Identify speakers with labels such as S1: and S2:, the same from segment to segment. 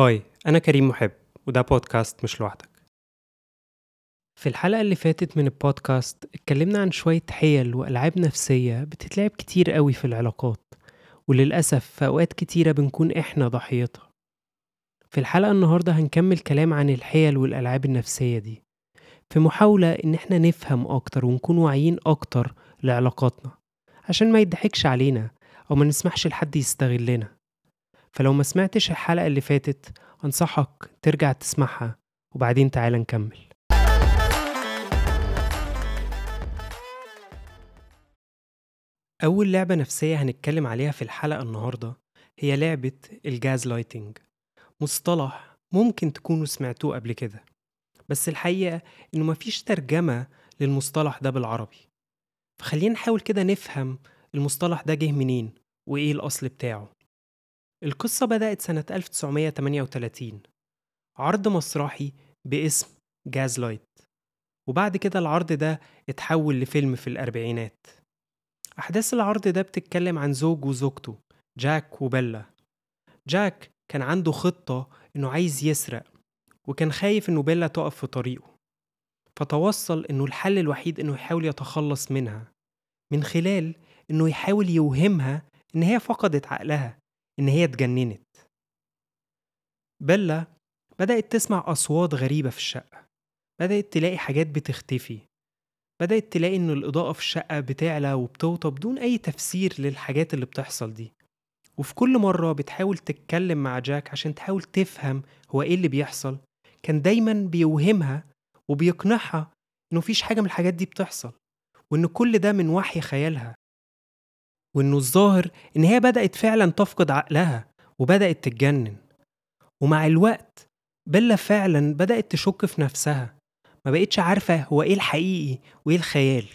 S1: هاي أنا كريم محب وده بودكاست مش لوحدك. في الحلقة اللي فاتت من البودكاست اتكلمنا عن شوية حيل وألعاب نفسية بتتلعب كتير قوي في العلاقات وللأسف في أوقات كتيرة بنكون إحنا ضحيتها. في الحلقة النهاردة هنكمل كلام عن الحيل والألعاب النفسية دي في محاولة إن إحنا نفهم أكتر ونكون واعيين أكتر لعلاقاتنا عشان ما يضحكش علينا أو ما نسمحش لحد يستغلنا. فلو ما سمعتش الحلقة اللي فاتت أنصحك ترجع تسمعها وبعدين تعالى نكمل. أول لعبة نفسية هنتكلم عليها في الحلقة النهاردة هي لعبة ال gaslighting. مصطلح ممكن تكونوا سمعتوه قبل كده بس الحقيقة إنه مفيش ترجمة للمصطلح ده بالعربي. فخلينا نحاول كده نفهم المصطلح ده جه منين وإيه الأصل بتاعه. القصة بدأت سنة 1938 عرض مسرحي باسم Gas Light وبعد كده العرض ده اتحول لفيلم في الأربعينات. أحداث العرض ده بتتكلم عن زوج وزوجته جاك وبيلا. جاك كان عنده خطة إنه عايز يسرق وكان خايف إنه بيلا تقف في طريقه. فتوصل إنه الحل الوحيد إنه يحاول يتخلص منها من خلال إنه يحاول يوهمها إن هي فقدت عقلها. إن هي اتجننت. بيلا بدأت تسمع أصوات غريبة في الشقة. بدأت تلاقي حاجات بتختفي. بدأت تلاقي إن الإضاءة في الشقة بتعلى وبتوطى بدون أي تفسير للحاجات اللي بتحصل دي. وفي كل مرة بتحاول تتكلم مع جاك عشان تحاول تفهم هو إيه اللي بيحصل. كان دايما بيوهمها وبيقنعها إنه مفيش حاجة من الحاجات دي بتحصل. وإن كل ده من وحي خيالها. وإنه الظاهر إن هي بدأت فعلا تفقد عقلها وبدأت تتجنن. ومع الوقت بيلا فعلا بدأت تشك في نفسها. ما بقتش عارفة هو إيه الحقيقي وإيه الخيال.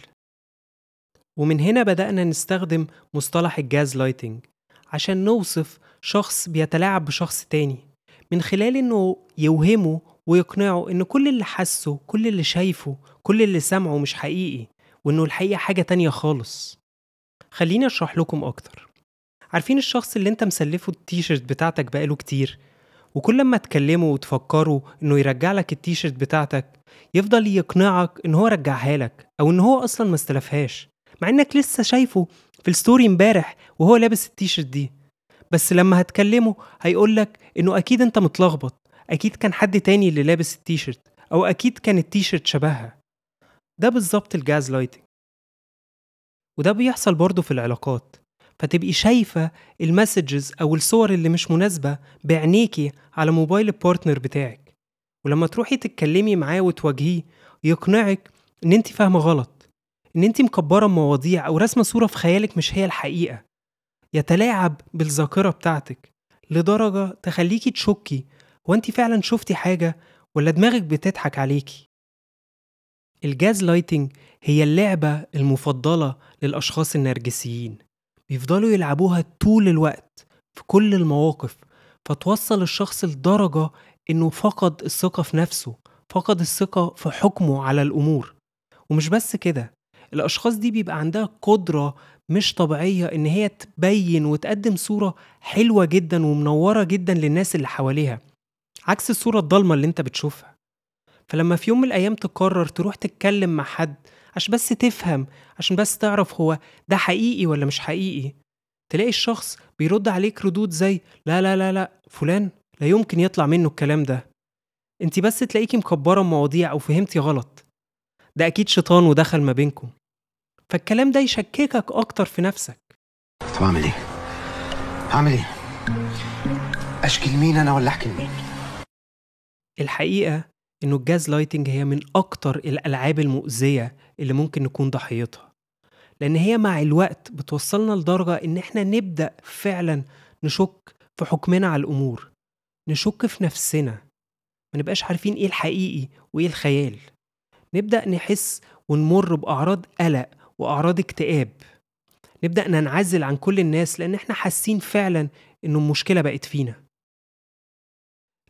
S1: ومن هنا بدأنا نستخدم مصطلح ال gaslighting عشان نوصف شخص بيتلاعب بشخص تاني. من خلال إنه يوهمه ويقنعه إن كل اللي حسه كل اللي شايفه كل اللي سمعه مش حقيقي وإنه الحقيقة حاجة تانية خالص. خليني أشرح لكم أكتر. عارفين الشخص اللي أنت مسلفه التيشيرت بتاعتك بقاله كتير وكل ما تكلمه وتفكره إنه يرجع لك التيشيرت بتاعتك يفضل يقنعك إن هو رجعها لك أو إن هو أصلا ما استلفهاش مع إنك لسه شايفه في ال story امبارح وهو لابس التيشيرت دي. بس لما هتكلمه هيقولك إنه أكيد أنت متلخبط أكيد كان حد تاني اللي لابس التيشيرت أو أكيد كان التيشيرت شبهها. ده بالظبط ال gaslighting. وده بيحصل برضه في العلاقات. فتبقي شايفة ال messages أو الصور اللي مش مناسبة بعينيكي على موبايل ال partner بتاعك. ولما تروحي تتكلمي معاه وتواجهيه يقنعك إن أنت فاهمة غلط إن أنت مكبرة مواضيع أو راسمة صورة في خيالك مش هي الحقيقة. يتلاعب بالذاكرة بتاعتك لدرجة تخليكي تشكي هو أنت فعلا شفتي حاجة ولا دماغك بتضحك عليكي؟ ال gaslighting هي اللعبة المفضلة للأشخاص النرجسيين. بيفضلوا يلعبوها طول الوقت في كل المواقف فتوصل الشخص لدرجة إنه فقد الثقة في نفسه فقد الثقة في حكمه على الأمور. ومش بس كده الأشخاص دي بيبقى عندها قدرة مش طبيعية إن هي تبين وتقدم صورة حلوة جدا ومنورة جدا للناس اللي حواليها. عكس الصورة الضلمة اللي أنت بتشوفها. فلما في يوم من الأيام تقرر تروح تتكلم مع حد عشان بس تفهم عشان بس تعرف هو ده حقيقي ولا مش حقيقي تلاقي الشخص بيرد عليك ردود زي لا لا لا لا فلان لا يمكن يطلع منه الكلام ده انت بس تلاقيكي مكبرة مواضيع أو فهمتي غلط ده أكيد شيطان ودخل ما بينكم فالكلام ده يشككك أكتر في نفسك
S2: طب أعمل إيه؟ أعمل إيه؟ أشكي لمين أنا ولا أحكي لمين؟
S1: الحقيقة إنه ال gaslighting هي من أكتر الألعاب المؤذية اللي ممكن نكون ضحيتها. لأن هي مع الوقت بتوصلنا لدرجة إن إحنا نبدأ فعلا نشك في حكمنا على الأمور نشك في نفسنا. ما نبقاش عارفين إيه الحقيقي وإيه الخيال. نبدأ نحس ونمر بأعراض قلق وأعراض اكتئاب. نبدأ ننعزل عن كل الناس لأن إحنا حاسين فعلا إنه المشكلة بقت فينا.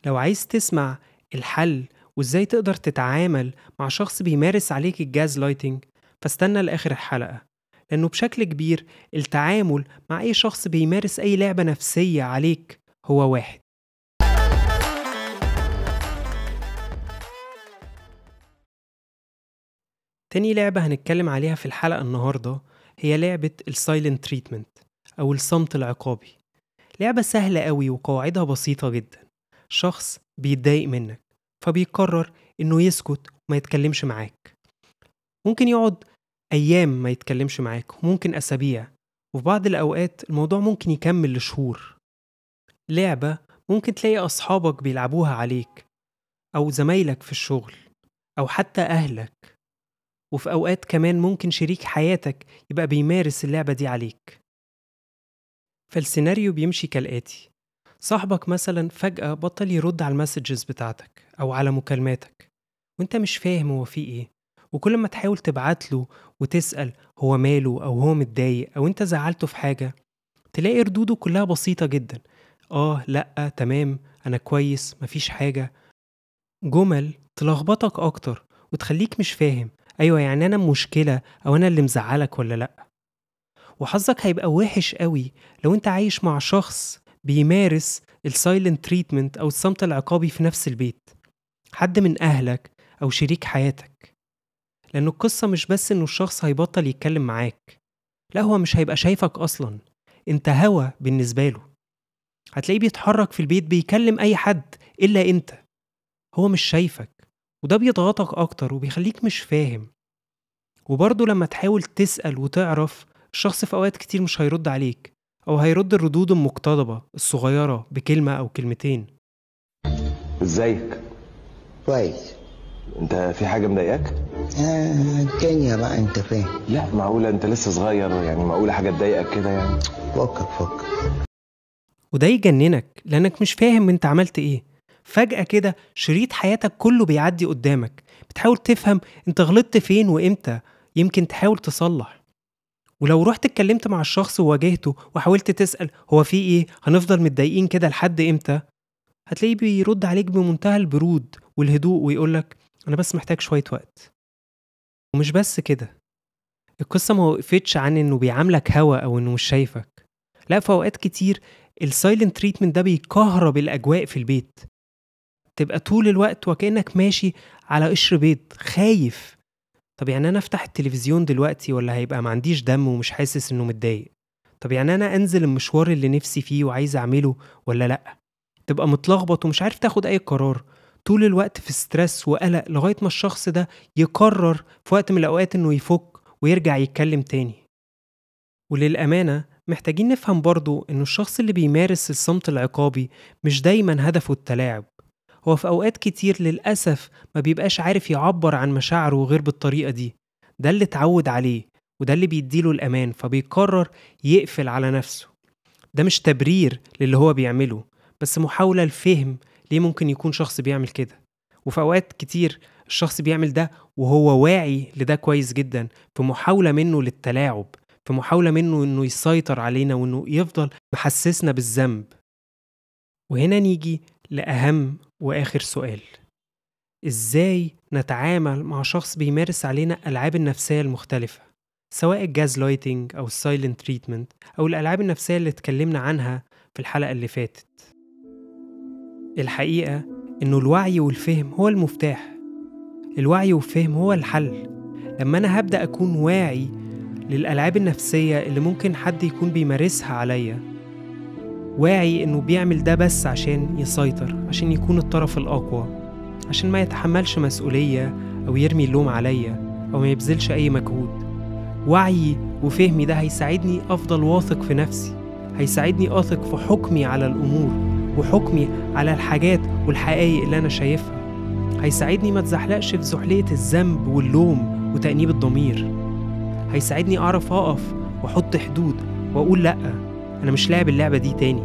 S1: لو عايز تسمع الحل وإزاي تقدر تتعامل مع شخص بيمارس عليك ال gaslighting؟ فاستنى لآخر الحلقة. لأنه بشكل كبير التعامل مع أي شخص بيمارس أي لعبة نفسية عليك هو واحد. تاني لعبة هنتكلم عليها في الحلقة النهاردة هي لعبة ال silent treatment أو الصمت العقابي. لعبة سهلة قوي وقواعدها بسيطة جدا. شخص بيتضايق منك. فبيقرر إنه يسكت وما يتكلمش معاك. ممكن يقعد أيام ما يتكلمش معاك وممكن أسابيع. وفي بعض الأوقات الموضوع ممكن يكمل لشهور. لعبة ممكن تلاقي أصحابك بيلعبوها عليك أو زمايلك في الشغل أو حتى أهلك. وفي أوقات كمان ممكن شريك حياتك يبقى بيمارس اللعبة دي عليك. فالسيناريو بيمشي كالآتي. صاحبك مثلا فجأة بطل يرد على المسجز بتاعتك أو على مكالماتك وأنت مش فاهم هو فيه إيه. وكل ما تحاول تبعت له وتسأل هو ماله أو هو متضايق أو أنت زعلته في حاجة تلاقي ردوده كلها بسيطة جدا. آه لأ تمام أنا كويس مفيش حاجة. جمل تلخبطك أكتر وتخليك مش فاهم أيوة يعني أنا مشكلة أو أنا اللي مزعلك ولا لأ؟ وحظك هيبقى وحش قوي لو أنت عايش مع شخص بيمارس ال silent treatment أو الصمت العقابي في نفس البيت. حد من أهلك أو شريك حياتك. لأن القصة مش بس إنه الشخص هيبطل يتكلم معاك. لا هو مش هيبقى شايفك أصلا. أنت هوا بالنسبة له. هتلاقيه بيتحرك في البيت بيكلم أي حد إلا أنت. هو مش شايفك. وده بيضغطك أكتر وبيخليك مش فاهم. وبرضه لما تحاول تسأل وتعرف الشخص في أوقات كتير مش هيرد عليك. أو هيرد الردود المقتضبة الصغيرة بكلمة أو كلمتين.
S3: إزيك؟
S4: كويس.
S3: أنت في حاجة مضايقاك؟
S4: آه الدنيا بقى أنت فاهم
S3: لا معقولة أنت لسه صغير يعني معقولة حاجة تضايقك كده يعني؟
S4: فكك فكك.
S1: وده يجننك لأنك مش فاهم أنت عملت إيه. فجأة كده شريط حياتك كله بيعدي قدامك. بتحاول تفهم أنت غلطت فين وإمتى. يمكن تحاول تصلح. ولو رحت اتكلمت مع الشخص وواجهته وحاولت تسأل هو في إيه؟ هنفضل متضايقين كده لحد إمتى؟ هتلاقيه بيرد عليك بمنتهى البرود والهدوء ويقولك أنا بس محتاج شوية وقت. ومش بس كده. القصة ما وقفتش عن إنه بيعاملك هوا أو إنه مش شايفك. لا في أوقات كتير ال silent treatment ده بيكهرب الأجواء في البيت. تبقى طول الوقت وكأنك ماشي على قشر بيض خايف. طب يعني أنا أفتح التلفزيون دلوقتي ولا هيبقى ما عنديش دم ومش حاسس إنه متضايق؟ طب يعني أنا أنزل المشوار اللي نفسي فيه وعايز أعمله ولا لأ؟ تبقى متلخبط ومش عارف تاخد أي قرار. طول الوقت في ستريس وقلق لغاية ما الشخص ده يقرر في وقت من الأوقات إنه يفك ويرجع يتكلم تاني. وللأمانة محتاجين نفهم برضو إنه الشخص اللي بيمارس الصمت العقابي مش دايما هدفه التلاعب. هو في أوقات كتير للأسف ما بيبقاش عارف يعبر عن مشاعره غير بالطريقة دي. ده اللي اتعود عليه وده اللي بيديله الأمان فبيقرر يقفل على نفسه. ده مش تبرير للي هو بيعمله بس محاولة لفهم ليه ممكن يكون شخص بيعمل كده. وفي أوقات كتير الشخص بيعمل ده وهو واعي لده كويس جدا في محاولة منه للتلاعب في محاولة منه إنه يسيطر علينا وإنه يفضل محسسنا بالذنب. وهنا نيجي لأهم وآخر سؤال. إزاي نتعامل مع شخص بيمارس علينا ألعاب النفسية المختلفة سواء ال gaslighting أو ال silent treatment أو الألعاب النفسية اللي اتكلمنا عنها في الحلقة اللي فاتت؟ الحقيقة إنه الوعي والفهم هو المفتاح. الوعي والفهم هو الحل. لما أنا هبدأ أكون واعي للألعاب النفسية اللي ممكن حد يكون بيمارسها عليا واعي إنه بيعمل ده بس عشان يسيطر عشان يكون الطرف الأقوى عشان ما يتحملش مسؤولية أو يرمي اللوم عليا أو ما يبذلش أي مجهود. وعيي وفهمي ده هيساعدني أفضل واثق في نفسي هيساعدني أثق في حكمي على الأمور وحكمي على الحاجات والحقائق اللي أنا شايفها. هيساعدني ما اتزحلقش في زحلية الذنب واللوم وتأنيب الضمير. هيساعدني أعرف أقف وأحط حدود وأقول لأ. أنا مش لاعب اللعبة دي تاني.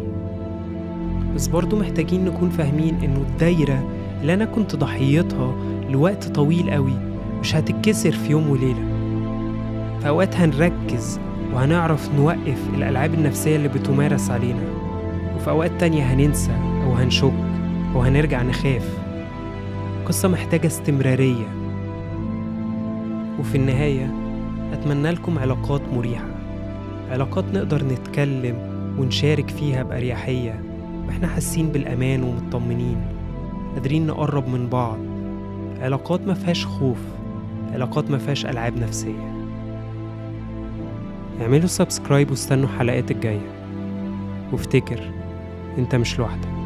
S1: بس برضو محتاجين نكون فاهمين إنه الدايرة اللي أنا كنت ضحيتها لوقت طويل قوي مش هتتكسر في يوم وليلة. في أوقات هنركز وهنعرف نوقف الألعاب النفسية اللي بتمارس علينا. وفي أوقات تانية هننسى أو هنشك أو هنرجع نخاف. قصة محتاجة استمرارية. وفي النهاية أتمنى لكم علاقات مريحة. علاقات نقدر نتكلم ونشارك فيها بأريحية. وإحنا حاسين بالأمان ومطمنين قادرين نقرب من بعض. علاقات ما فيهاش خوف علاقات ما فيهاش ألعاب نفسية. اعملوا سبسكرايب واستنوا الحلقات الجاية. وافتكر أنت مش لوحدك.